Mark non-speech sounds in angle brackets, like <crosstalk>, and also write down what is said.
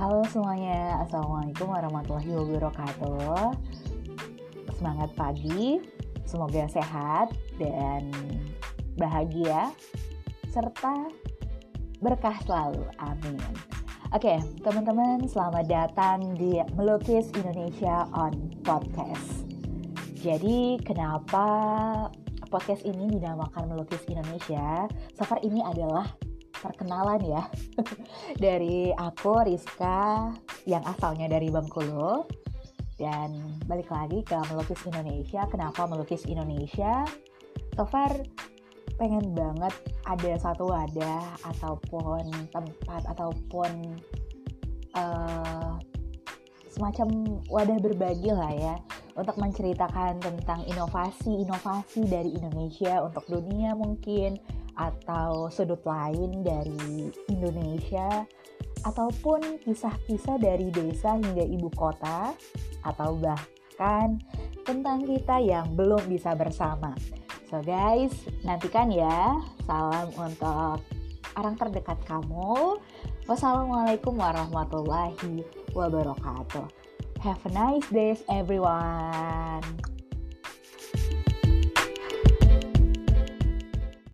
Halo semuanya, Assalamualaikum warahmatullahi wabarakatuh. Semangat pagi, semoga sehat dan bahagia Serta berkah selalu, amin. Oke, teman-teman selamat datang di Melukis Indonesia on Podcast. Jadi kenapa podcast ini dinamakan Melukis Indonesia? So far ini adalah perkenalan ya <laughs> dari aku Rizka yang asalnya dari Bengkulu dan balik lagi ke melukis Indonesia. Kenapa melukis Indonesia? So far pengen banget ada satu wadah ataupun tempat ataupun uh, semacam wadah berbagi lah ya untuk menceritakan tentang inovasi-inovasi dari Indonesia untuk dunia mungkin atau sudut lain dari Indonesia ataupun kisah-kisah dari desa hingga ibu kota atau bahkan tentang kita yang belum bisa bersama. So guys, nantikan ya. Salam untuk orang terdekat kamu. Wassalamualaikum warahmatullahi wabarakatuh. Have a nice day everyone.